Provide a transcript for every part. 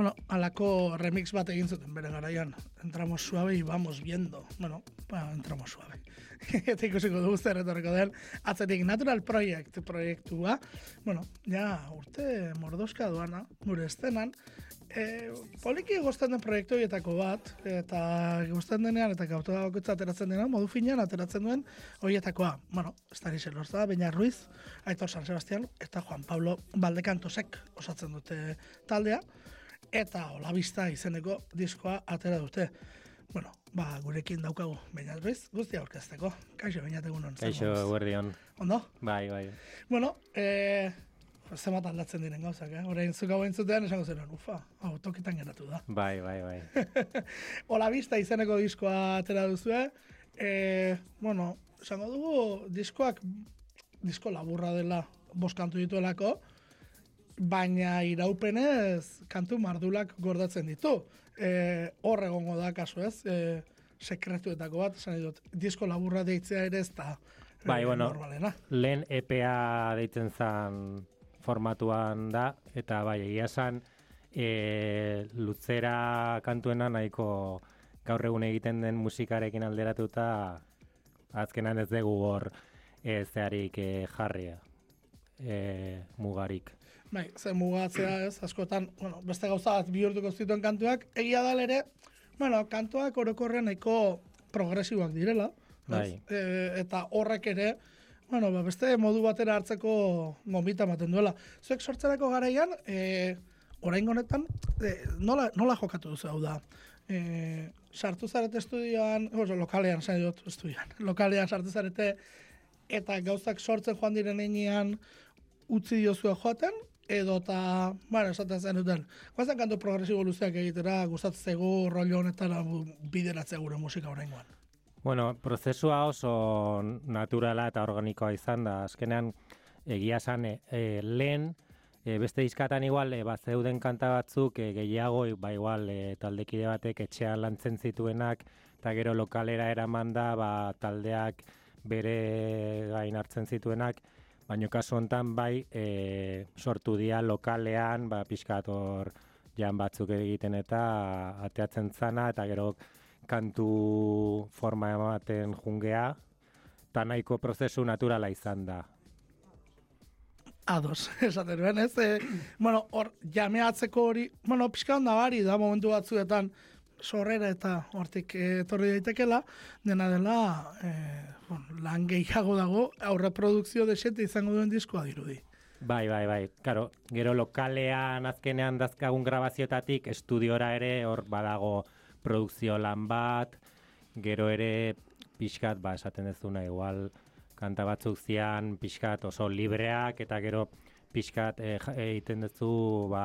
Bueno, alako remix bat egin zuten bere garaian. Entramos suave y vamos viendo. Bueno, ba, entramos suave. Eta ikusiko dugu zer etorreko den. Atzetik Natural Project proiektua. Bueno, ja urte mordoska duana, gure estenan. E, poliki gozten den proiektu horietako bat, eta gozten denean, eta gautu da ateratzen denean, modu finean ateratzen duen horietakoa. Bueno, nixen da, Beña Ruiz, Aitor San Sebastián, eta Juan Pablo Baldekantosek osatzen dute taldea, eta Olavista izeneko diskoa atera dute. Bueno, ba, gurekin daukagu, Beña Ruiz, guzti aurkezteko. Kaixo, Beña tegun Kaixo, guardion. Ondo? Bai, bai. Bueno, eh, zemat aldatzen diren gauzak, eh? Horein zuka guen zutean, esango zen, ufa, hau, tokitan geratu da. Bai, bai, bai. Ola bista izeneko diskoa atera duzue, e, bueno, esango dugu, diskoak, disko laburra dela, bost kantu dituelako, baina iraupenez kantu mardulak gordatzen ditu. E, hor egongo da kasu ez, e, sekretuetako bat, esan dut, disko laburra deitzea ere ez da, Bai, bueno, normalena. lehen EPA deitzen zan formatuan da, eta bai, egia esan, e, lutzera kantuena nahiko gaur egun egiten den musikarekin alderatuta, azkenan ez dugu hor e, zeharik e, jarria, e, mugarik. Bai, ze mugatzea ez, askotan, bueno, beste gauza bat bihurtuko zituen kantuak, egia da ere, bueno, kantuak orokorrean nahiko progresiboak direla, bai. E, eta horrek ere, bueno, ba, beste modu batera hartzeko gombita ematen duela. Zuek sortzerako garaian, e, orain honetan, e, nola, nola jokatu duzu hau da? E, sartu zarete estudioan, oso, lokalean, zain dut, estudioan, lokalean sartu zarete, eta gauzak sortzen joan diren enean, utzi diozua joaten, edo eta, bueno, esaten zen duten, guazen kantu progresibo luzeak egitera, gustatzen zego, rollo honetan, bideratzea gure musika orain Bueno, prozesua oso naturala eta organikoa izan da. Azkenean, egia esan, e, e, lehen, e, beste izkatan igual, e, bat zeuden kanta batzuk, e, gehiago, ba igual, e, taldekide batek etxean lantzen zituenak, eta gero lokalera eraman da, ba, taldeak bere gain hartzen zituenak, baina kasu hontan bai, e, sortu dia lokalean, ba, pixkator jan batzuk egiten eta ateatzen zana, eta gero kantu forma ematen jungea, eta nahiko prozesu naturala izan da. Ados, esaten duen, ez? E, bueno, hor, jameatzeko hori, bueno, pixka onda bari da momentu batzuetan, sorrera eta hortik etorri daitekela, dena dela, e, bon, lan gehiago dago, aurre produkzio desente izango duen diskoa dirudi. Bai, bai, bai. Karo, gero lokalean azkenean dazkagun grabaziotatik, estudiora ere hor badago produkzio lan bat, gero ere pixkat, ba, esaten dezuna, igual, kanta batzuk zian pixkat oso libreak, eta gero pixkat eh, egiten duzu, ba,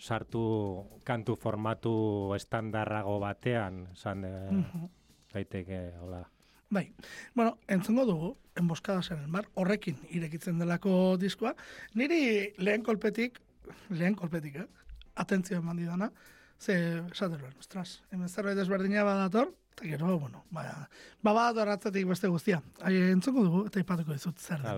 sartu kantu formatu estandarrago batean, esan de, mhm. daiteke, hola. Bai, bueno, entzongo dugu, enboskada zen el mar, horrekin irekitzen delako diskoa. Niri lehen kolpetik, lehen kolpetik, eh? atentzio eman didana, Ze, esaten duen, ostras, hemen zerbait desberdina badator, eta gero, bueno, ba, ba badator atzatik beste guztia. Hai, entzuko dugu, eta ipatuko dizut zer da.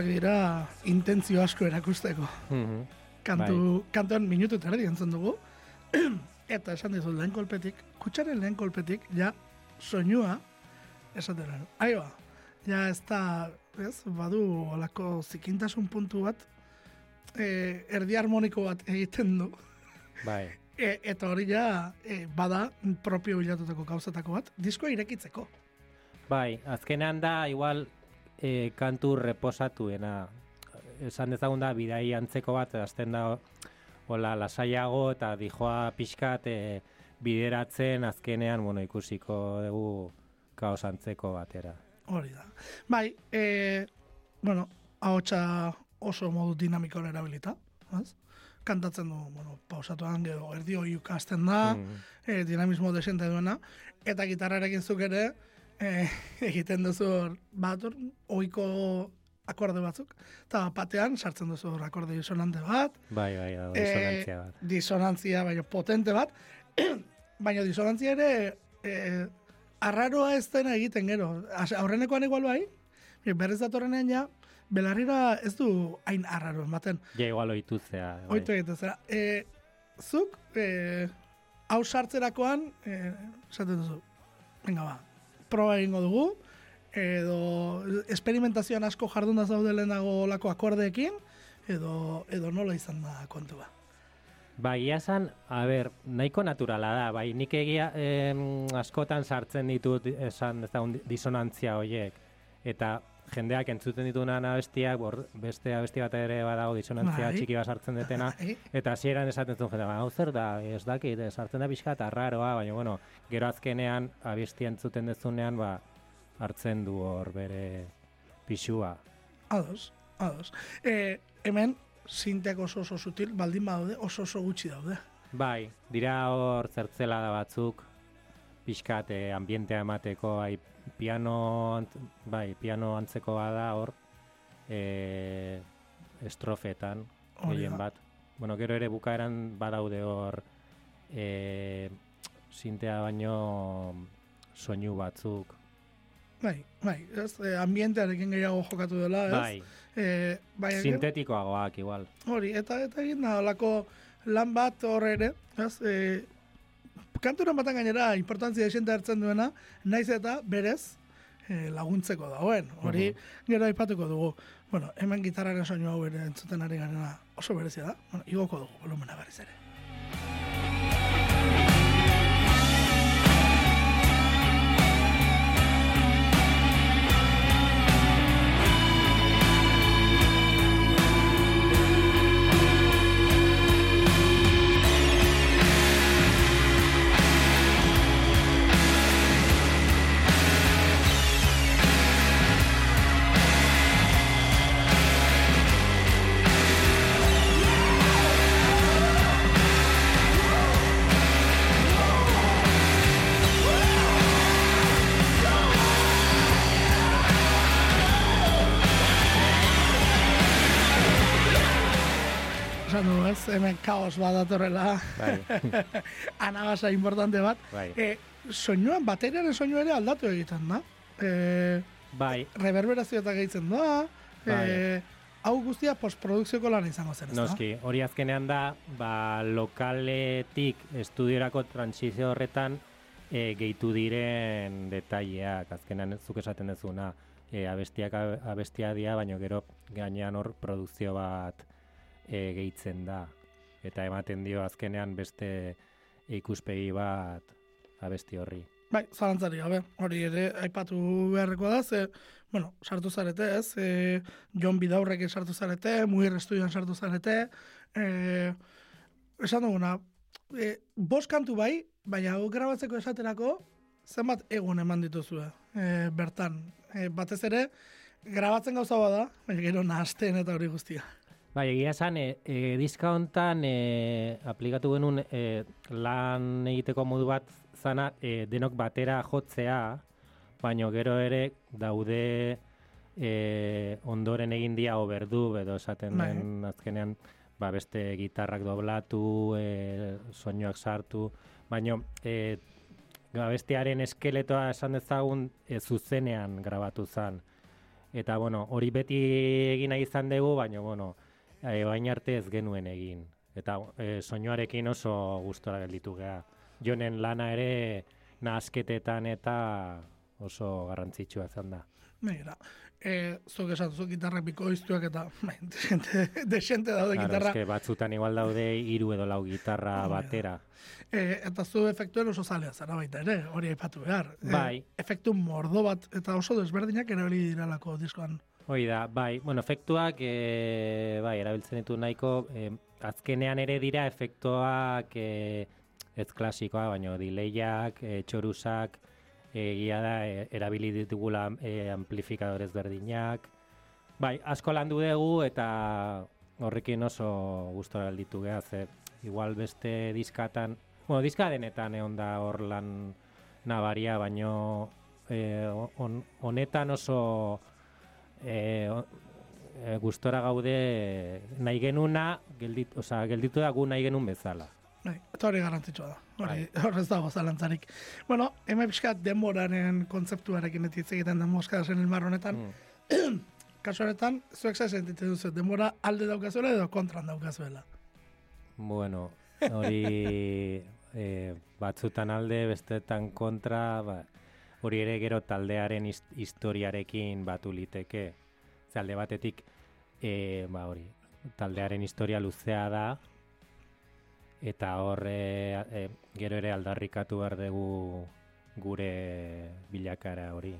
Nahikoak dira intentzio asko erakusteko. Mhm. Kantu, Bai. kantuan minutu eta erdi entzun dugu. eta esan dizu lehen kolpetik, kutsaren lehen kolpetik, ja, soinua, esaten. Ahi ba, ja ez da, ez, badu olako zikintasun puntu bat, e, erdi harmoniko bat egiten du. Bai. E, eta hori ja, e, bada propio bilatutako gauzatako bat, diskoa irekitzeko. Bai, azkenean da, igual, e, kantu reposatuena. Esan dezagun da, bidai antzeko bat, azten da, hola, lasaiago eta dijoa pixkat e, bideratzen azkenean, bueno, ikusiko dugu kaos antzeko batera. Hori da. Bai, e, bueno, ahotsa oso modu dinamikoan erabilita, ez? Kantatzen du, bueno, pausatuan gero erdi hori da, Mm. e, dinamismo desente duena, eta gitarrarekin zuk ere e, egiten duzu bat hor, ohiko akorde batzuk, eta batean sartzen duzu akorde disonante bat, Bai, bai, da, Eh, disonantzia bat. disonantzia, baina potente bat, baina disonantzia ere e, arraroa ez dena egiten gero. Aurrenekoan igual bai, berriz datorrenean ja, belarrira ez du hain arraro ematen. Ja, igual oituzea. Bai. Oitu egiten zera. E, zuk, e, hau sartzerakoan, esaten duzu, venga ba, proba egingo dugu, edo esperimentazioan asko jardun da zaude lehenago lako akordeekin, edo, edo nola izan da kontua. Bai, ia esan, a ber, nahiko naturala da, bai, nik egia em, askotan sartzen ditut esan ez da, disonantzia horiek, eta jendeak entzuten ditunan abestiak, bor, beste abesti bat ere badago disonantzia Bai. txiki bat sartzen detena, Bai. eta hasieran esaten zuen jende, hau zer da, ez dakit, sartzen da pixka eta raroa, baina bueno, gero azkenean abesti entzuten dezunean, ba, hartzen du hor bere pixua. Ados, ados. E, hemen, sintek oso oso sutil, baldin badaude, oso oso gutxi daude. Bai, dira hor zertzela da batzuk, pixkat eh, ambientea emateko, ai, piano, bai, piano antzeko bada hor, eh, estrofetan, gehien da. bat. Bueno, gero ere bukaeran badaude hor, eh, sintea baino soinu batzuk. Bai, bai, ez, e, ambientearekin gehiago jokatu dela, ez? Bai, E, bai, sintetikoagoak igual. hori, eta eta egin da, olako lan bat hor ere, ez? E, kanturen batan gainera, importantzia esente hartzen duena, naiz eta berez, e, laguntzeko dagoen. Hori, gero aipatuko dugu. Bueno, hemen gitarraren soinu hau ere entzuten ari garena oso berezia da. Bueno, igoko dugu, volumena berriz ere. Hemen kaos bat datorrela, Bai, anabasa importante bat. bai. E, soinuan, bateriaren soinu ere aldatu egiten da. E, Bai, reverberazio eta gehitzen da. E, Bai. hau guztia postprodukzioko lan izango zen, ez da? Noski, hori azkenean da, ba, lokaletik estudiorako transizio horretan e, gehitu diren detaileak, azkenean zuk esaten dezuna, e, abestiak abe- abestia dia, baina gero gainean hor produkzio bat e, gehitzen da. Eta ematen dio azkenean beste ikuspegi bat abesti horri. Bai, zalantzari gabe, hori ere aipatu beharreko da, ze, bueno, sartu zarete, ez, e, Jon Bidaurrekin sartu zarete, Muir Estudioan sartu zarete, e, esan duguna, e, bost kantu bai, baina grabatzeko esaterako, zenbat egun eman dituzue e, bertan. E, batez ere, grabatzen gauza bada, baina gero nahasten eta hori guztia. Bai, egia esan, e, e, diska hontan e, aplikatu genuen e, lan egiteko modu bat zana e, denok batera jotzea, baino gero ere daude e, ondoren egin dia oberdu, edo esaten Bai. den azkenean ba, beste gitarrak doblatu, e, soinuak sartu, baino e, abestiaren eskeletoa esan dezagun e, zuzenean grabatu zen. Eta, bueno, hori beti egin nahi izan dugu, baina, bueno, e, bain arte ez genuen egin. Eta e, soinuarekin oso gustora gelditu geha. Jonen lana ere nahazketetan eta oso garrantzitsua izan da. Mira, eh, zuk esan, zuk gitarrak biko iztuak eta bai, desente, desente daude claro, gitarra. Eske batzutan igual daude hiru edo lau gitarra batera. Eh, eta zu efektuen oso zalea zara baita ere, hori aipatu behar. Eh, bai. efektu mordo bat eta oso desberdinak hori diralako diskoan. Hoi da, bai, bueno, efektuak, e, bai, erabiltzen ditu nahiko, e, azkenean ere dira efektuak e, ez klasikoa, baina dileiak, e, txorusak, egia da, e, erabili ditugula e, amplifikadorez berdinak. Bai, asko landu dugu eta horrekin oso gustora alditu geha, ze igual beste diskatan, bueno, diska denetan egon da hor lan nabaria, baino e, honetan oso e, e, gustora gaude nahi genuna, geldit, oza, gelditu da gu nahi genun bezala. Bai, eta hori garrantzitsua da. Hori, bai. horrez dago zalantzarik. Bueno, hemen pixkat denboraren kontzeptuarekin ez egiten da moska zen honetan. Mm. Kasu honetan, zuek zai sentitzen duzu, denbora alde daukazuela edo kontran daukazuela? Bueno, hori e, batzutan alde, bestetan kontra, ba, hori ere gero taldearen historiarekin batu liteke. Zalde batetik, e, ba hori, taldearen historia luzea da, eta horre e, gero ere aldarrikatu behar dugu gure bilakara hori.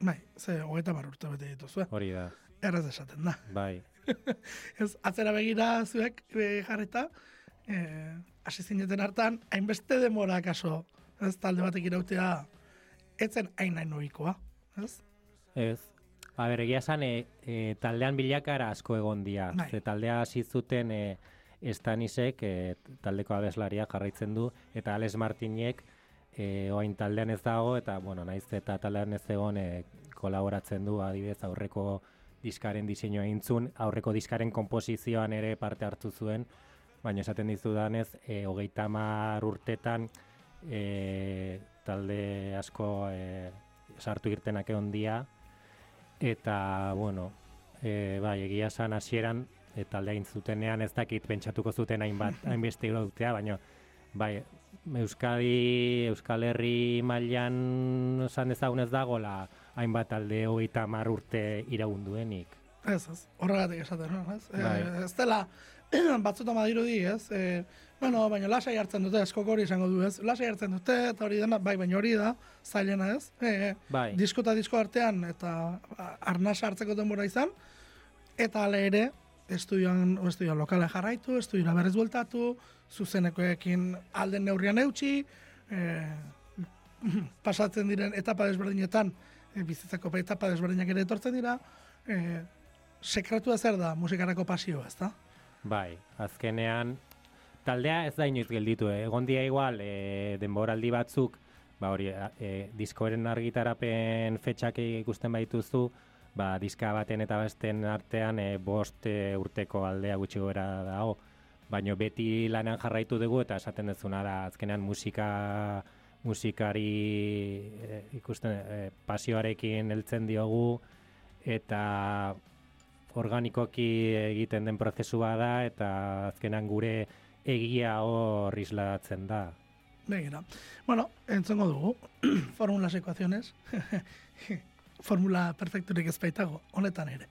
Bai, ze, hogeita bar urte bete dituzu, eh? Hori da. Erraz esaten da. Bai. Ez, atzera begira zuek e, jarreta, e, hasi zineten hartan, hainbeste demora kaso, ez talde batek irautea, etzen hain nahi noikoa, ez? Ez. A ber, egia esan, e, e, taldean bilakara asko egon dia. Bai. Ze taldea hasi zuten e, estanisek, e, taldeko abeslaria jarraitzen du, eta Alex Martinek e, oain taldean ez dago, eta, bueno, naiz eta taldean ez egon e, kolaboratzen du, adibidez, aurreko diskaren diseinua intzun, aurreko diskaren komposizioan ere parte hartu zuen, baina esaten dizudanez, e, hogeita mar urtetan, e, talde asko e, sartu irtenak egon dia, eta, bueno, e, bai, egia san hasieran e, talde egin zutenean ez dakit pentsatuko zuten hainbat, hainbeste dutea, baina, bai, Euskadi, Euskal Herri mailan esan dezagun ez dagola hainbat talde hogeita mar urte iragunduenik. Ez, ez, horregatik esaten, ez? Bai. E, ez dela, batzuta madirudi, ez? E, Bueno, baina lasai hartzen dute, eskok hori izango du ez. Lasai hartzen dute, eta hori dena, bai, baina hori da, zailena ez. E, bai. Disko eta disko artean, eta arnaz hartzeko denbora izan, eta ale ere, estudioan, estudioan lokale jarraitu, estudioa berrez bueltatu, zuzenekoekin alden neurrian eutxi, e, pasatzen diren etapa desberdinetan, e, bizitzako etapa desberdinak ere etortzen dira, e, sekretua zer da musikarako pasioa, ez da? Bai, azkenean, taldea ez da inoiz gelditu, eh? egon dia igual e, denboraldi batzuk, ba hori, e, diskoaren argitarapen fetxak ikusten baituzu, ba, diska baten eta besten artean e, bost e, urteko aldea gutxi gora dago, baina beti lanean jarraitu dugu eta esaten dezuna da azkenean musika musikari e, ikusten e, pasioarekin heltzen diogu eta organikoki egiten den prozesua da eta azkenan gure egia hor isladatzen da. Begira. Bueno, entzongo dugu. Fórmulas ecuaciones. Fórmula perfekturik ez baitago, honetan ere.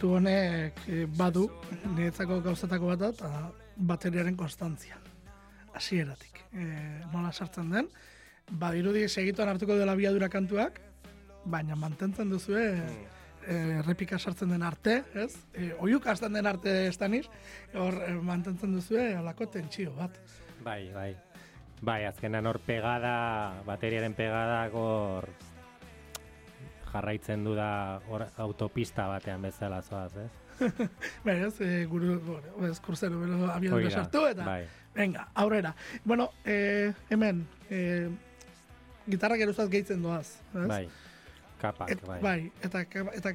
Kantu honek e, badu, niretzako gauzatako bat da, bateriaren konstantzia. Hasieratik. E, nola sartzen den, badirudi segituan hartuko dela biadura kantuak, baina mantentzen duzue mm. e, repika sartzen den arte, ez? E, oiuk hasten den arte estaniz, hor mantentzen duzue alako tentsio bat. Bai, bai. Bai, azkenan hor pegada, bateriaren pegada hor jarraitzen du da hor autopista batean bezala zoaz, ez? bai, ez, e, guru, ez, kurzero, bero, abiadura sartu, eta, bai. venga, aurrera. Bueno, e, hemen, e, gitarra geruzat gehitzen doaz, ez? Bai, kapak, Et, bai. Bai, eta, eta, eta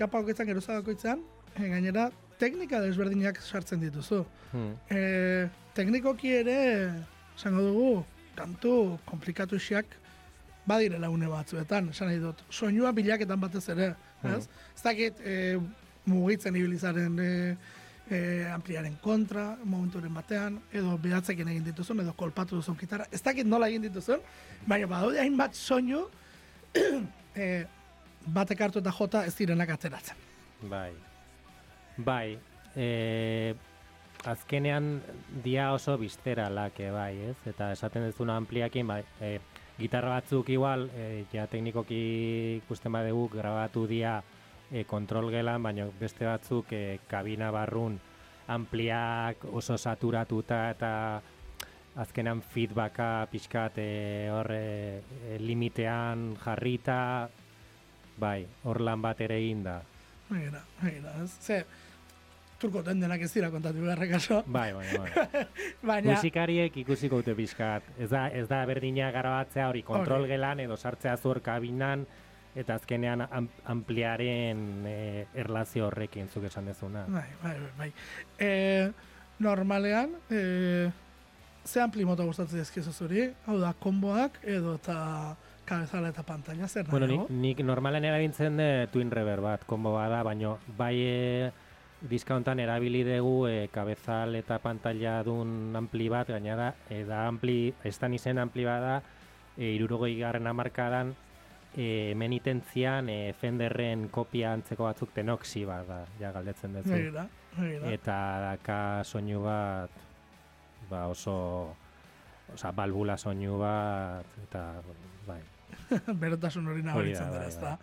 kapak gehitzen geruzat dakoitzen, e, gainera, teknika desberdinak sartzen dituzu. Hmm. E, teknikoki ere, zango dugu, kantu komplikatu xiak, badirela une batzuetan, esan nahi dut. Soinua bilaketan batez ere, ez? Mm. Ez dakit, e, mugitzen ibilizaren e, e, ampliaren kontra, momenturen batean, edo behatzekin egin dituzun, edo kolpatu duzun gitarra. Ez dakit nola egin dituzun, baina badaude hainbat soinu e, batek hartu eta jota ez direnak ateratzen. Bai. Bai. E, azkenean dia oso bizteralak, bai, ez? Eta esaten duzuna ampliakin, bai, e, gitarra batzuk igual, e, ja teknikoki ikusten badegu grabatu dia e, kontrol gelan, baina beste batzuk e, kabina barrun ampliak oso saturatuta eta azkenan feedbacka pixkat e, hor e, limitean jarrita, bai, hor lan bat ere egin da. Mira, mira, ze, turko denak ez dira kontatu beharrek aso. Bai, bai, bai. Baina... Musikariek ikusiko dute pixkat. Ez da, ez da berdina garabatzea hori kontrol gelan edo sartzea zuor kabinan eta azkenean ampliaren e, erlazio horrekin zuk esan dezuna. Bai, bai, bai. E, normalean, e, ze ampli mota gustatzen dizkizu zuri? Hau da, konboak edo eta kabezala eta pantalla zer bueno, nik, nik normalen erabiltzen de Twin Reverb bat, konbo bada, baino bai e, Diskauntan erabili dugu e, kabezal eta pantalla dun ampli bat, gainera, e, da ampli, ez da nizen ampli bada, e, irurogoi garren amarkadan, e, menitentzian e, Fenderren kopia antzeko batzuk tenoxi bat da, ja galdetzen dut. Eta daka soinu bat, ba oso, oza, balbula soinu bat, eta, bai. Berotasun hori nabaritzen dara, ez da.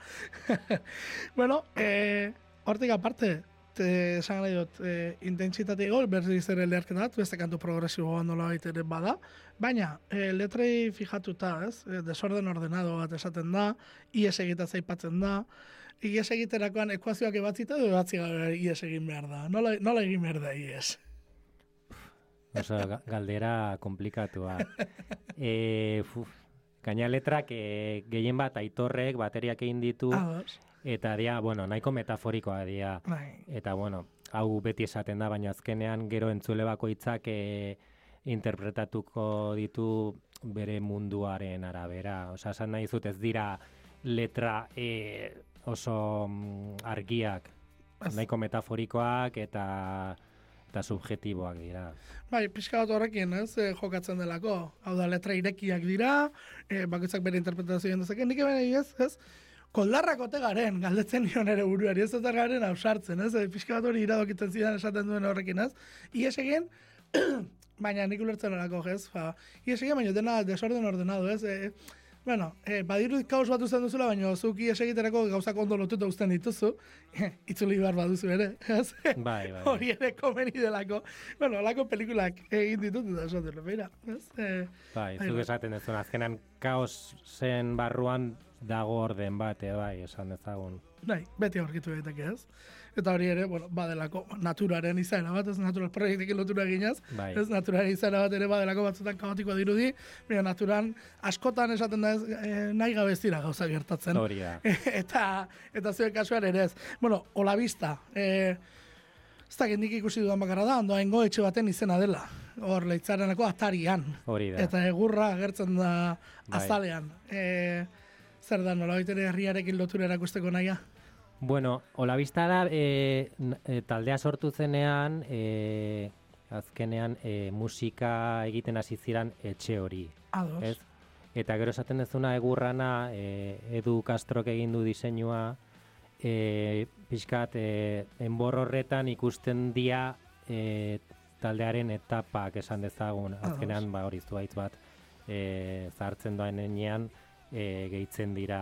bueno, eh, hortik aparte, te esan nahi dut, e, intentsitate gol, berriz ere leherketa bat, beste kantu progresiboa nola ere bada, baina e, letrei fijatuta, ez, e, desorden ordenado bat esaten da, ies egita zaipatzen da, ies egiterakoan ekuazioak ebatzita, edo ebatzi ies egin behar da. Nola, nola egin behar da ies? Oso, galdera komplikatua. e, Gaina letrak e, gehien bat aitorrek bateriak egin ditu, Eta dia, bueno, nahiko metaforikoa dia. Bai. Eta, bueno, hau beti esaten da, baina azkenean gero entzule bakoitzak e, interpretatuko ditu bere munduaren arabera. Osa, esan nahi zut ez dira letra e, oso mm, argiak, nahiko metaforikoak eta eta subjetiboak dira. Bai, pixka bat horrekin, ez, e, jokatzen delako. Hau da, letra irekiak dira, e, bakoitzak bere interpretazioen dezake. Nik ebene, ez, ez, koldarrak ote garen, galdetzen nion ere buruari, ez ote garen ausartzen, ez? Pixka bat hori iradokitzen zidan esaten duen horrekin, ez? Ies egin, baina nik ulertzen horako, ez? Ba, ies egin, baina dena desorden ordenado, ez? E, bueno, e, badiru kaos bat uzten duzula, baina zuk ies egiterako gauzak ondo lotuta uzten dituzu, itzuli behar baduzu ere, ez? Bai, bai. Hori ere komeni delako. Bueno, alako pelikulak egin ditut, eta esaten, beira, ez? E, bai, zuk bai. esaten duzun, azkenan kaos zen barruan dago orden bat, eh, bai, esan dezagun. Bai, beti aurkitu daiteke ez. Eta hori ere, bueno, badelako naturaren izaera bat, ez natural proiektekin lotura eginez, bai. ez naturaren izaera bat ere badelako batzutan kaotikoa dirudi, baina naturan askotan esaten da ez, e, nahi gabe ez dira gauza gertatzen. Hori da. eta, eta zuen kasuan ere ez. Bueno, hola bista, e, ez da gendik ikusi dudan bakarra da, ondoa etxe baten izena dela. Hor, leitzarenako atarian. Hori da. Eta egurra agertzen da bai. azalean. Bai. Zer da, nola ere herriarekin lotura erakusteko naia? Bueno, hola bizta da, e, e, taldea sortu zenean, e, azkenean e, musika egiten hasi ziran etxe hori. Ados. Ez? Eta gero esaten dezuna egurrana, e, Edu Castrok egin du diseinua, e, pixkat, e, enbor horretan ikusten dia e, taldearen etapak esan dezagun. Azkenean, ba, hori zuaitz bat, e, zartzen doan enean, e, gehitzen dira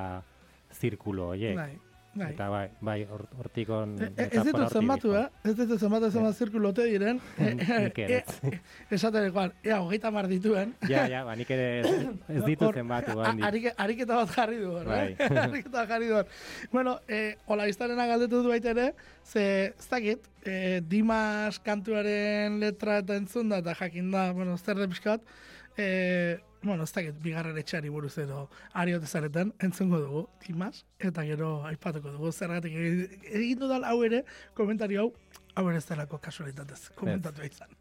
zirkulo horiek. Bai. Bai. Eta bai, bai, hortik on... E, e, ez ditu zenbatu, eh? Ez ditu zenbatu zenbat zirkulote diren. Nik ere. Esaten ekuan, ea, hogeita mar dituen. Ja, ja, ba, nik ere ez, ez ditu zenbatu. Ba, ariketa bat jarri du hor, bai. eh? ariketa bat jarri du. Bueno, eh, ola iztarena galdetu du baita ere, ze, ez dakit, eh, Dimas kantuaren letra eta entzun da, eta jakin da, bueno, zer de pixkat, eh, bueno, ez dakit, bigarren etxari buruz edo ariote zareten, entzungo dugu, Dimas, eta gero aipatuko dugu, zergatik egin dudan hau ere, komentario hau, hau ere ez delako kasualitatez, komentatu izan.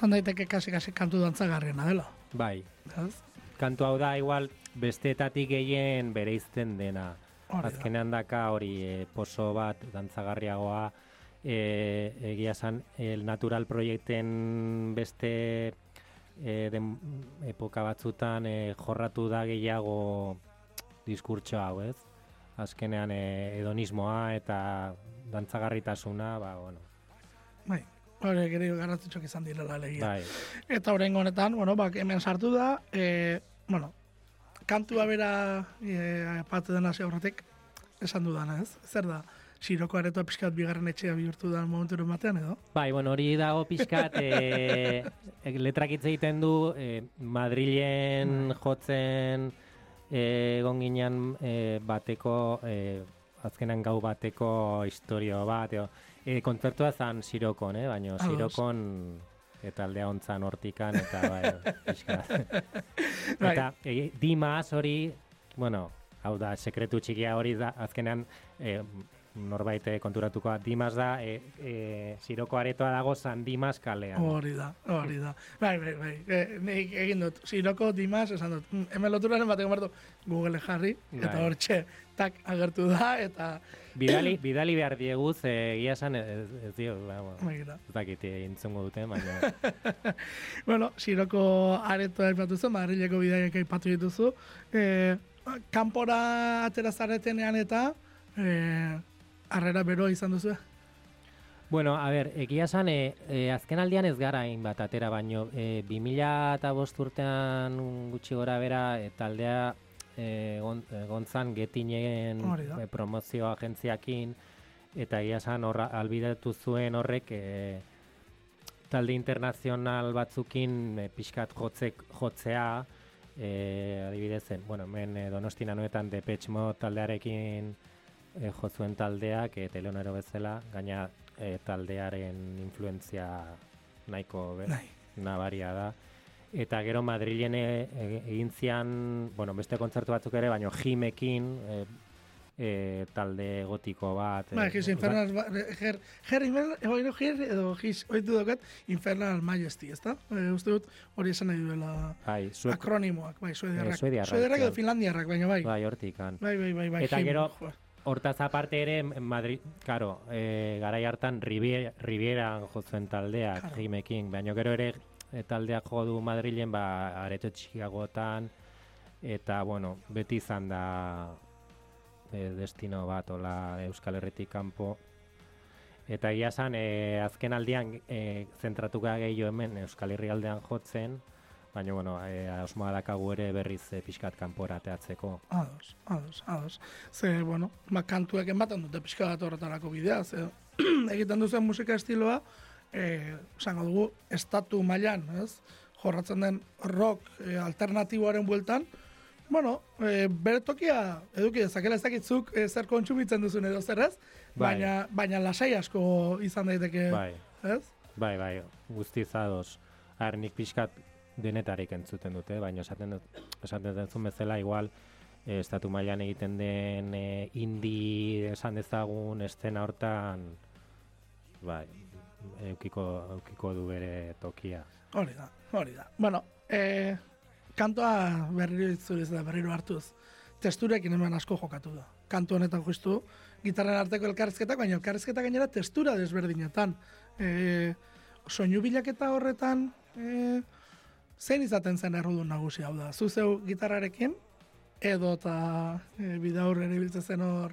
Esan daiteke kasi kasi kantu dantzagarriena dela. Bai. Ez? Kantu hau da igual besteetatik gehien bereizten dena. Azkenean daka hori e, poso bat dantzagarriagoa e, egia san el natural proiekten beste e, den, epoka batzutan e, jorratu da gehiago diskurtso hau, ez? Azkenean e, hedonismoa eta dantzagarritasuna, ba, bueno. Bai, hori gero garrantzitsuak izan direla legia. Bai. Eta horrein honetan, bueno, bak, hemen sartu da, e, bueno, kantua bera e, apatu dena horretik, esan dudana ez? Zer da, Siroko aretoa pixkat bigarren etxea bihurtu da momentu batean edo? Bai, bueno, hori dago pixkat, e, letrak hitz egiten du, e, Madrilen jotzen egon ginen e, bateko, e, azkenan gau bateko historio bat, edo, E, kontzertua zan Sirokon, eh? baina Sirokon eta aldea ontzan hortikan, eta bai, pixka. Bai. eta e, Dimas hori, bueno, hau da, sekretu txikia hori da, azkenean, e, norbait konturatuko Dimas da, e, e, Siroko aretoa dago San Dimas kalean. Hori da, hori da. Bai, bai, bai. E, nik egin dut, Siroko Dimas, esan dut, mm, hemen loturaren bateko martu, Google jarri, eta Bai. hor txe, tak agertu da, eta... Bidali, bidali behar dieguz, e, egia esan, ez, ez dio, ba, Begira. ez dakit entzungo duten, baina... bueno, Siroko aretoa aipatu zen, Madrileko bidaiak aipatu dituzu. E, kanpora atera zaretenean eta e, harrera beroa izan duzu. Bueno, a ber, egia esan, e, e, azken aldian ez gara hainbat atera, baino e, 2000 eta bost urtean gutxi gora bera, e, taldea e, gon, e, gontzan getinen e, promozio agentziakin, eta egia esan horra, albidatu zuen horrek e, talde internazional batzukin e, pixkat jotzek, jotzea, e, adibidez, e, bueno, hemen e, donostina noetan Depeche Mode taldearekin e, jozuen taldeak, e, teleonero bezala, gaina e, taldearen influentzia nahiko be, Nahi. nabaria da. Eta gero Madrilen e- e- egin zian, bueno, beste kontzertu batzuk ere, baino Jimekin, e, e, talde gotiko bat. Ba, e, His Infernal, ba- Her, Infernal, edo Her, edo His, oitu daukat, Infernal Majesty, ezta? E, uste dut hori esan nahi duela Bai, zuek, akronimoak, bai, suediarrak. Eh, suediarrak, Suediarrak edo finlandiarrak, baina bai. bai, hortikan. Bai, bai, bai, bai. Eta gero-. Hortaz aparte ere, Madrid, karo, e, garai hartan Riviera, Rivieran jotzen taldeak, claro. jimekin, baina gero ere e, taldeak jo du Madrilen, ba, areto txikiagotan, eta, bueno, beti izan da e, destino bat, ola Euskal Herretik kanpo, Eta egia esan, e, azken aldian e, zentratuka gehiago hemen Euskal Herri aldean jotzen, baina, bueno, e, osmoa dakagu ere berriz e, pixkat kanpora teatzeko. Ados, ados, ados. Ze, bueno, ma, kantuek ematen dute pixka bat horretarako bidea, ze, egiten duzen musika estiloa, e, zango dugu, estatu mailan, ez? Jorratzen den rock e, alternatiboaren bueltan, bueno, e, bere tokia eduki dezakela ez dakitzuk e, zer kontsumitzen duzun edo zer ez, Bai. baina, baina lasai asko izan daiteke, bai. ez? Bai, bai, guztizados. Ar, nik pixkat denetarik entzuten dute, baina esaten dut, esaten dut bezala, igual, eh, estatu mailan egiten den eh, indi esan dezagun estena hortan, bai, eukiko, eukiko du bere tokia. Hori da, hori da. Bueno, eh, kantoa berriro itzuriz da, berriro hartuz, testurekin hemen asko jokatu da. Kantu honetan justu, gitarren arteko elkarrizketak, baina elkarrizketak gainera testura desberdinetan. E, soinu bilaketa horretan, e, zein izaten zen errudun nagusi hau da? Zuzeu gitarrarekin, edo eta e, bidaur ere biltzen zen hor,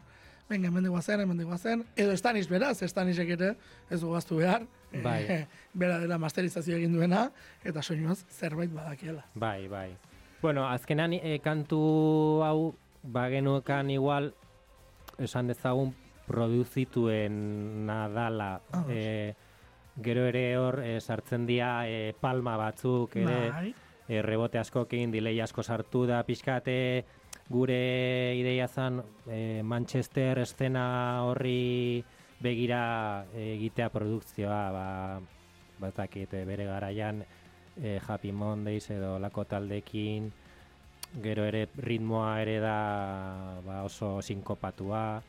venga, hemen zen, hemen zen, edo estaniz beraz, estanisek ere, ez du gaztu behar, bai. e, bera dela masterizazio egin duena, eta soinuaz zerbait badakiela. Bai, bai. Bueno, azkenan e, kantu hau, bagenukan igual, esan dezagun produzituen nadala. Oh. E, gero ere hor e, sartzen dira e, palma batzuk ere. E, rebote askokin, dilei asko sartu da. Pixkate gure ideia zan e, Manchester estena horri begira egitea produkzioa ba, batakit bere garaian e, Happy Mondays edo lako taldekin. Gero ere ritmoa ere da ba, oso sinkopatua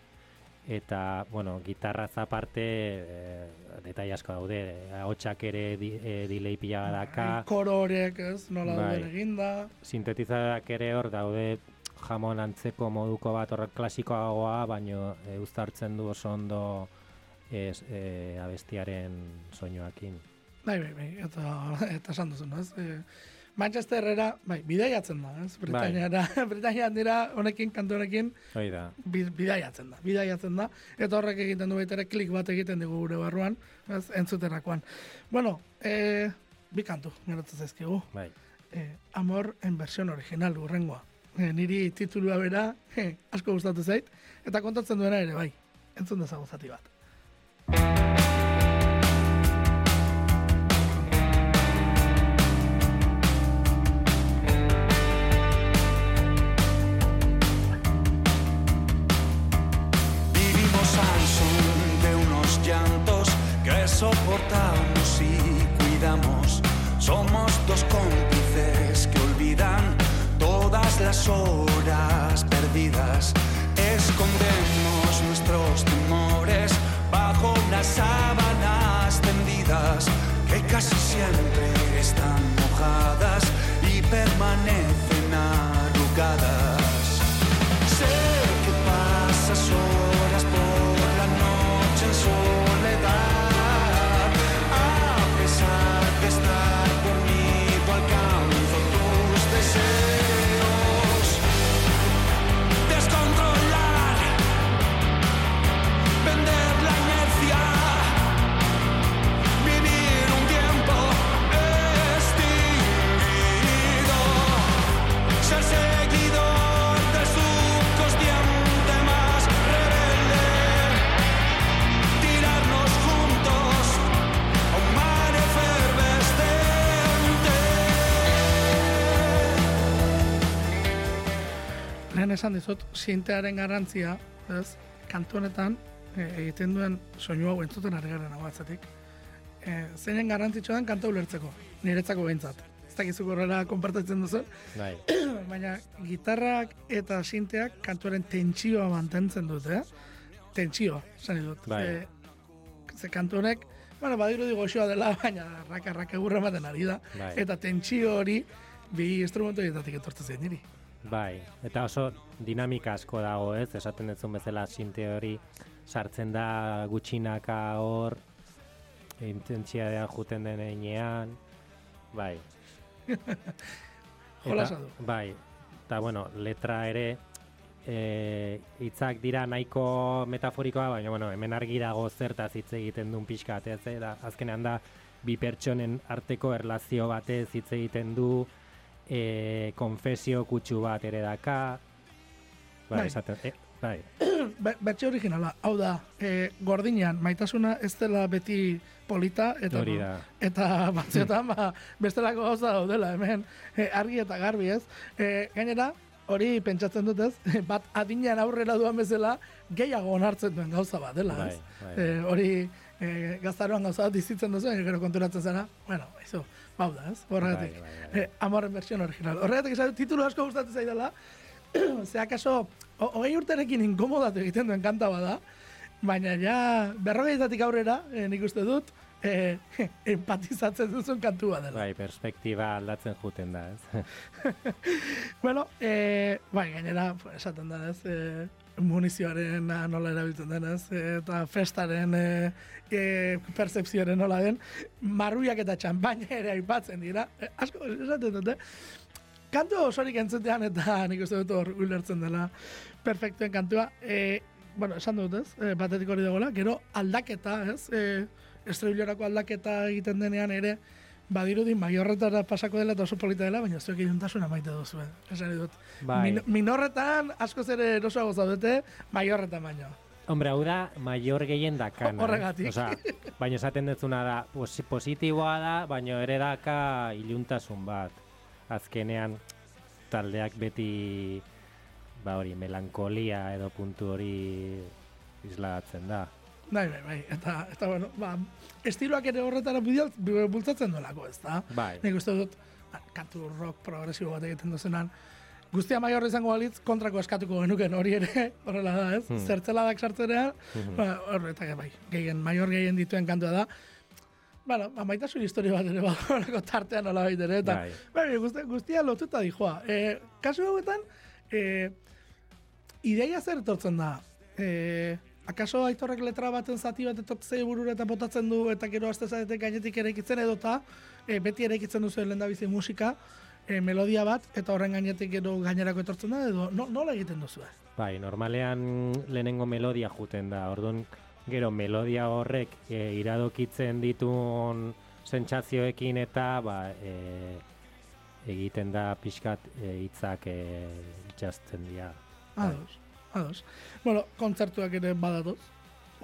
eta bueno, gitarra aparte eh, detai asko daude, ahotsak ere di, e, delay pila badaka. Bai, koro horiek, ez, nola bai. eginda. Sintetizadak ere hor daude jamon antzeko moduko bat horrek klasikoagoa, baino e, uztartzen du oso ondo ez, e, abestiaren soinuakin. Bai, bai, bai, eta, eta esan duzun, ez? E, Manchesterrera, bai, bidaiatzen da, ez? Britainiara, bai. Britainian dira honekin, kantu honekin, Hoi da. bidaiatzen da, bidaiatzen da, eta horrek egiten du baitere klik bat egiten dugu gure barruan, ez, entzuterakoan. Bueno, e, bi kantu, geratzen zaizkigu. Bai. E, amor en versión original, urrengoa. E, niri titulua bera, e, asko gustatu zait, eta kontatzen duena ere, bai, entzun dezagozati bat. Esan dizut, sintearen garrantzia, ez, kantu honetan, e, egiten duen soinu hau entzuten ari garen hau atzatik. E, zeinen garrantzitsua den kanta ulertzeko, niretzako behintzat. Ez dakizu horrela konpartatzen duzu. Bai. Baina gitarrak eta sinteak kantuaren tentsioa mantentzen dute, eh? Tentsioa, zan dut. Bai. E, ze kantu honek, bueno, badiru digo dela, baina raka, raka gurra ematen ari da. Bai. Eta tentsio hori, bi instrumentu dietatik etortzen zen niri. Bai, eta oso dinamika asko dago, ez? Esaten duzun bezala sinte hori sartzen da gutxinaka hor, intentsiadea juten den einean, bai. Jola du. Bai, eta bueno, letra ere, e, hitzak dira nahiko metaforikoa, baina bueno, hemen argi dago zertaz hitz egiten duen pixka, ez da, azkenean da, bi pertsonen arteko erlazio batez hitz egiten du, e, konfesio kutsu bat ere daka, bai, Bai. esaten, e, bai, Be, betxe originala, hau da, e, gordinean, maitasuna ez dela beti polita, eta, da. eta batzuetan ba, bestelako gauza daudela, hemen, e, argi eta garbi ez. E, gainera, hori pentsatzen dut ez, bat adinean aurrera duan bezala, gehiago onartzen duen gauza bat dela, ez. Bai, bai. E, hori e, gaztaroan gauza bat dizitzen duzu, gero konturatzen zara, bueno, izo, bau da, ez, horregatik. Bai, bai, bai. Eh, amorren versión original. Horregatik esan, titulu asko gustatzen zaidala, ze akaso, ho- hogei urterekin inkomodatu egiten duen kanta bada, baina ja, berrogeitatik aurrera, eh, nik uste dut, eh, empatizatzen duzun kantu bat dela. Bai, perspektiba aldatzen juten da, ez? Bueno, eh, bai, gainera, esaten da, ez, eh, munizioaren ah, nola erabiltzen den, ez, eh, eta festaren eh, eh, percepzioaren nola den, marruiak eta txampaina ere aipatzen dira. Eh, asko, esaten dute, kantu osorik entzutean eta nik uste dut hor ulertzen dela perfektuen kantua. Eh, bueno, esan dut, ez, eh, batetik hori dagoela, gero aldaketa, ez, estribilorako aldaketa egiten denean ere, badirudi maiorretara pasako dela eta oso polita dela, baina zuek iluntasuna maite duzu? Esan dut. Bai. Min, minorretan askoz ere erosoago zaudete, maiorretan baino. Hombre, hau da, maior gehien dakana. Horregatik. Eh? Osea, baina esaten dezuna da, posi- positiboa da, baina ere daka iluntasun bat. Azkenean, taldeak beti, ba hori, melankolia edo puntu hori isladatzen da. Bai, bai, bai. Eta, eta bueno, ba, estiloak ere horretara bultzatzen duelako, ez da? Bai, Nik uste dut, ba, kantu rock progresibo bat egiten duzenan, guztia maior izango balitz kontrako eskatuko genuken hori ere, horrela da, ez? Hmm. Zertzeladak sartzerea, Mhm. ba, horretak bai, gehien, maior gehien dituen kantua da. Bueno, ba, maitasun historia bat ere badalako tartean nola ere, eta bai. Bai, guztia, guztia lotuta dijoa. E, kasu hauetan, e, ideia zer etortzen da? E, akaso aitorrek letra baten zati bat etortzei burura eta botatzen du eta gero aste zarete gainetik eraikitzen edota e, beti eraikitzen duzu lehendabizi musika, e, melodia bat eta horren gainetik gero gainerako etortzen da edo no, nola egiten duzu? Bai, normalean lehenengo melodia juten da. Orduan, gero melodia horrek e, iradokitzen ditun sentsazioekin eta ba, e, egiten da pixkat e, hitzak e, itxasten dira. Bai. Ados. Bueno, kontzertuak ere badatoz,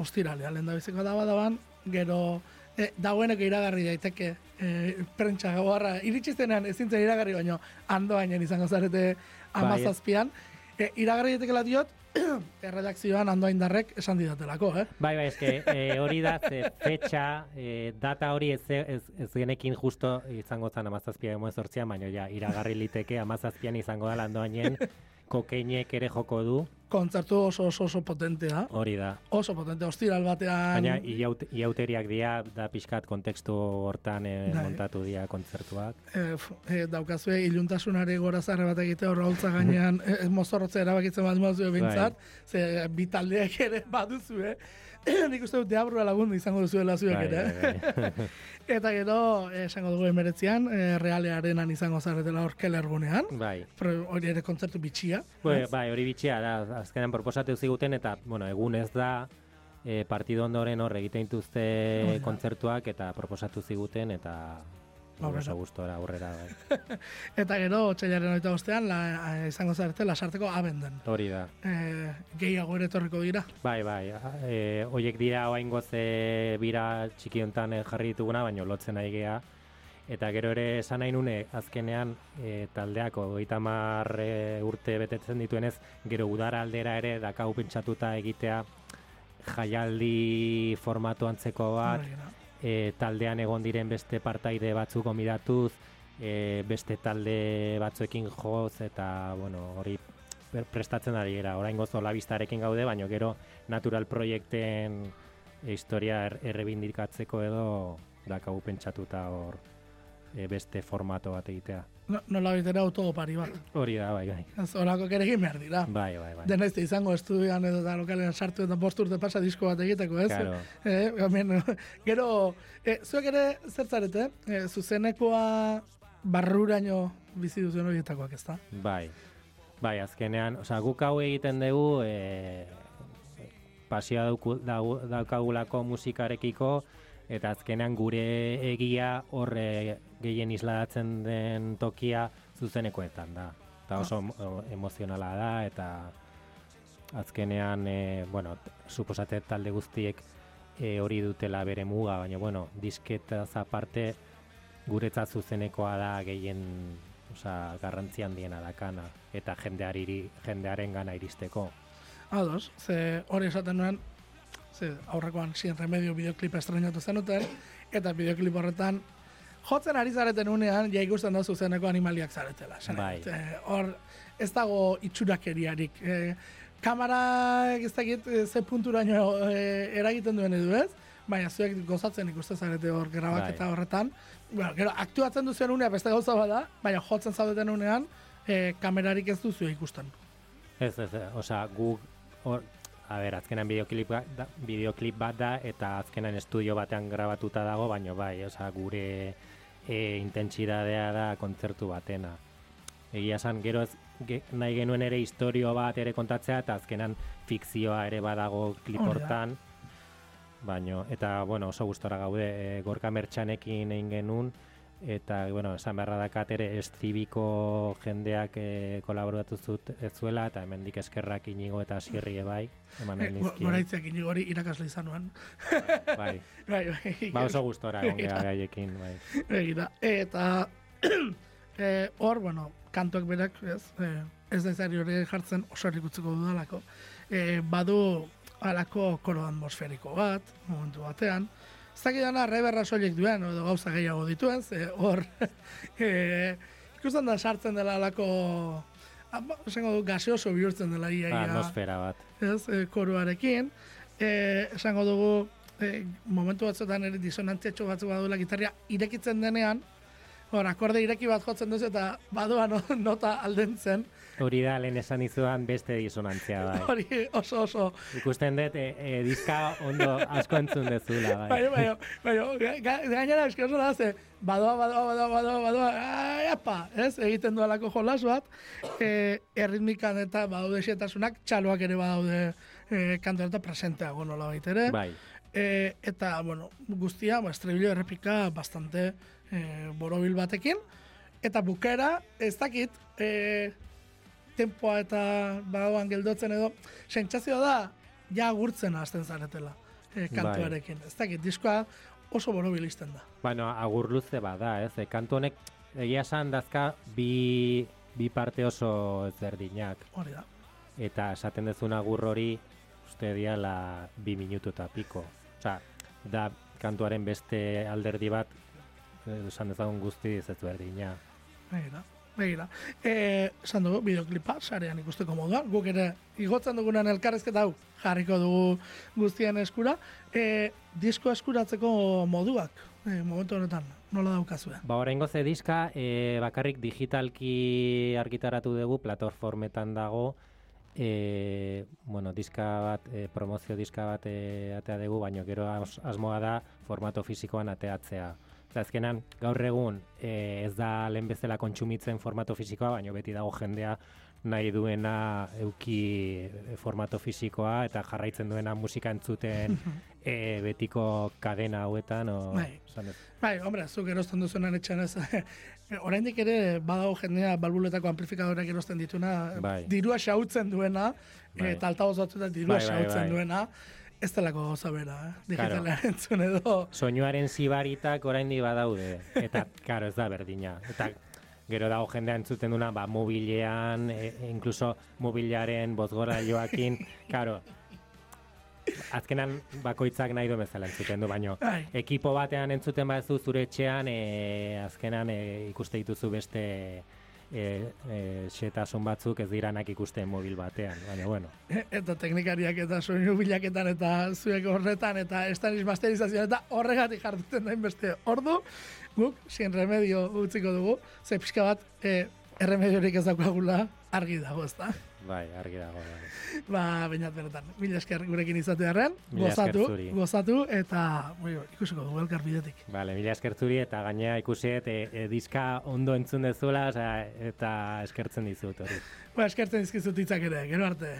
ostiralea lehen da biziko da badaban, gero e, dagoeneko iragarri daiteke e, prentsa gabarra, iritsi zenean ezin zen iragarri baino, andoainen izango zarete amazazpian, e, iragarri daitekela diot, erredakzioan andoaindarrek esan didatelako, eh? Bai, bai, eske e, hori da, ze fetxa, e, data hori ez, ez, ez genekin justo izango zen amazazpia emo ezortzian, baina ja, iragarri liteke amazazpian izango da landoainen, kokeinek ere joko du, Kontzertu oso oso oso potentea, hori da. oso potente, ostiral batean, Baina iaut, iauteriak dira, da pixkat kontekstu hortan e, Bai. montatu dira kontzertuak. e, e, daukazue iluntasunari gora zarre bat egite horra holtza gainean e, e, mozorrotzea erabakitzen bat mazue bintzat, ze bi taldeak ere baduzue, nik uste dut deabrua lagundu izango duzuela zuek Bai, ere. bai, bai. Eta gero, eh, esango dugu emeretzean, e, realearenan izango zaretela hor kelergunean, bai. Hori ere kontzertu bitxia. Bai, bai, hori bitxia da, azkenean proposatu ziguten eta, bueno, egun ez da, e, partido ondoren hor egiten dituzte da. kontzertuak eta proposatu ziguten eta Aurrera. oso gustora aurrera bai. Eta gero, txailaren oita bostean, la, eh, izango zarete lasarteko abenden. Hori da. E, gehiago ere etorriko dira. Bai, bai, e, oiek dira oaingoz e, bira txiki hontan e, jarri dituguna, baina lotzen nahi gea. Eta gero ere esan nahi nune, azkenean e, taldeako hogeita hamar e, urte betetzen dituenez, gero udara aldera ere dakau pentsatuta egitea jaialdi formatu antzeko bat. E, taldean egon diren beste partaide batzuk gomidatuz, e, beste talde batzuekin joz eta bueno, hori prestatzen ari gara. Orain gozo labistarekin gaude, baina gero natural proiekten historia er, errebindikatzeko edo dakagu pentsatuta hor e, beste formato bat egitea. No, nola baitera autopari bat. Hori da, bai, bai. Ez horako kerekin behar dira. Bai, bai, bai. Dena izte izango estudian edo da lokalean sartu eta bost urte pasa disko bat egiteko, ez? Claro. Eh, gamen, gero, eh, zuek ere zertzarete, eh, zuzenekoa barruraino bizi duzuen horietakoak, ez da? Bai, bai, azkenean, osea, guk hau egiten dugu, e, pasioa daukagulako musikarekiko, eta azkenean gure egia horre gehien isladatzen den tokia zuzenekoetan da. Eta oso emo- emozionala da, eta azkenean, e, bueno, suposate talde guztiek e, hori dutela bere muga, baina, bueno, disketaz aparte, guretzat zuzenekoa da gehien osea, garrantzi handiena dakana eta jendeari jendearen gana iristeko. Ados, ze hori esaten nuen, ze aurrekoan sin remedio bideoklipa estrenatu zenuten, eta bideoklip horretan jotzen ari zareten unean, ja ikusten da zuzeneko animaliak zaretela. Bai. Eh, hor, ez dago itxurakeriarik. E, kamara, ez dakit, eh, ze punturaino e, eragiten duen edu ez, baina zuek gozatzen ikusten zarete hor grabaketa Bai. horretan. Bueno, gero, aktuatzen duzuen unean beste gauza bada, baina jotzen zaudeten unean, e, kamerarik ez duzu ikusten. Ez, ez, ez, osea, guk hor, a ber, azkenan bideoklip, ba- da, bideoklip bat da eta azkenan estudio batean grabatuta dago, baino bai, osea, gure e, intentsidadea da kontzertu batena. Egia esan, gero ez, ge, nahi genuen ere historio bat ere kontatzea eta azkenan fikzioa ere badago klip hortan. Baino, eta, bueno, oso gustora gaude, e, gorka mertxanekin egin genuen, eta, bueno, esan beharra dakat ere estribiko jendeak e, kolaboratu zut ez zuela, eta hemendik eskerrak inigo eta sirri bai, eman nizkien. Goraitzeak inigo hori irakasle izan nuen. Bai, bai, bai. ba oso gustora egon gara gaiekin, bai. Begira. Eta eh, hor, bueno, kantuak berak, ez, ez da ezari hori jartzen oso errikutzeko dudalako. Eh, badu alako koro atmosferiko bat, momentu batean. Ez dakidana reberra soilik duen, edo gauza gehiago dituen, ze hor, eh, ikusten da sartzen dela alako, ah, ba, esango du, gaseoso bihurtzen dela ia, ia Atmosfera bat. ez, e, koruarekin. E, esango dugu, e, momentu batzuetan ere disonantziatxo batzuk badula gitarria irekitzen denean, hor, akorde ireki bat jotzen duzu eta badua no, nota aldentzen. Hori da, lehen esan izudan beste disonantzia, bai. Hori oso oso. Ikusten dut, e, e, dizka ondo asko entzun dezula, bai. Bai, bai, bai, ga- gainera oso da, ze, badoa, badoa, badoa, badoa, badoa, apa, ez, egiten dualako jolas bat, e, erritmikan eta badaude xetasunak, txaloak ere badaude e, kantu eta presenteago nola ere. Bai, E, eta, bueno, guztia, ba, estribillo errepika bastante e, borobil batekin. Eta bukera, ez dakit, e, tempoa eta badoan geldotzen edo, sentsazioa da, ja agurtzen hasten zaretela e, kantuarekin. Ez dakit, diskoa oso borobil izten da. bueno, agur luze bada, ez? E, kantu honek egia esan dazka bi, bi parte oso ezberdinak. Hori da. Eta esaten dezun agur hori, uste diala bi minutu eta piko. Osea, da kantuaren beste alderdi bat, esan dezagun guzti ez berdina. Begira, begira. E, esan dugu, bideoklipa, sarean ikusteko moduan, guk ere igotzen dugunan elkarrezketa hau jarriko dugu guztien eskura. E, disko eskuratzeko moduak, e, momentu honetan, nola daukazue? Ba, oraingo ze diska, e, bakarrik digitalki argitaratu dugu, plataformetan dago, e, bueno, diska bat, e, promozio diska bat e, atea dugu, baina gero as, asmoa da formato fisikoan ateatzea. Azkenan, gaur egun e, ez da lehen bezala kontsumitzen formato fisikoa, baina beti dago jendea nahi duena euki e, formato fisikoa eta jarraitzen duena musika entzuten e, betiko kadena hauetan. O, Bai. Bai, hombre, zuk erosten duzunan etxan ez. Oraindik ere badago jendea balbuletako amplifikadoreak erosten dituna, Bai. dirua xautzen duena, Bai. eta altaboz batzuetan dirua Bai, bai, xautzen bai. duena, ez delako gauza bera, eh? Claro. digitala entzun edo. soinuaren zibaritak oraindik badaude eta claro ez da berdina eta gero dago jendea entzuten duna ba mobilean e, e, incluso mobilaren bozgorailoakin claro azkenan bakoitzak nahi du bezala entzuten du baino Bai. ekipo batean entzuten baduzu zure etxean e, azkenan e, ikuste dituzu beste e, e, xetasun batzuk ez diranak ikusten mobil batean, baina bueno. eta teknikariak eta soinu bilaketan eta zuek horretan eta estanis masterizazioan eta horregatik jartuten dain beste ordu, guk, sin remedio utziko dugu, ze pixka bat, e, erremediorik ez daukagula argi dago, ezta? Bai, argi dago. Bai. Ba, bainat benetan, mila esker gurekin izate harren, gozatu, gozatu, eta bai, ikusiko dugu elkar bidetik. Vale, mila esker zuri, eta gainea ikusi, e, e, diska ondo entzun dezuela, eta eskertzen dizut hori. Ba, eskertzen dizkizut itzak ere, gero arte.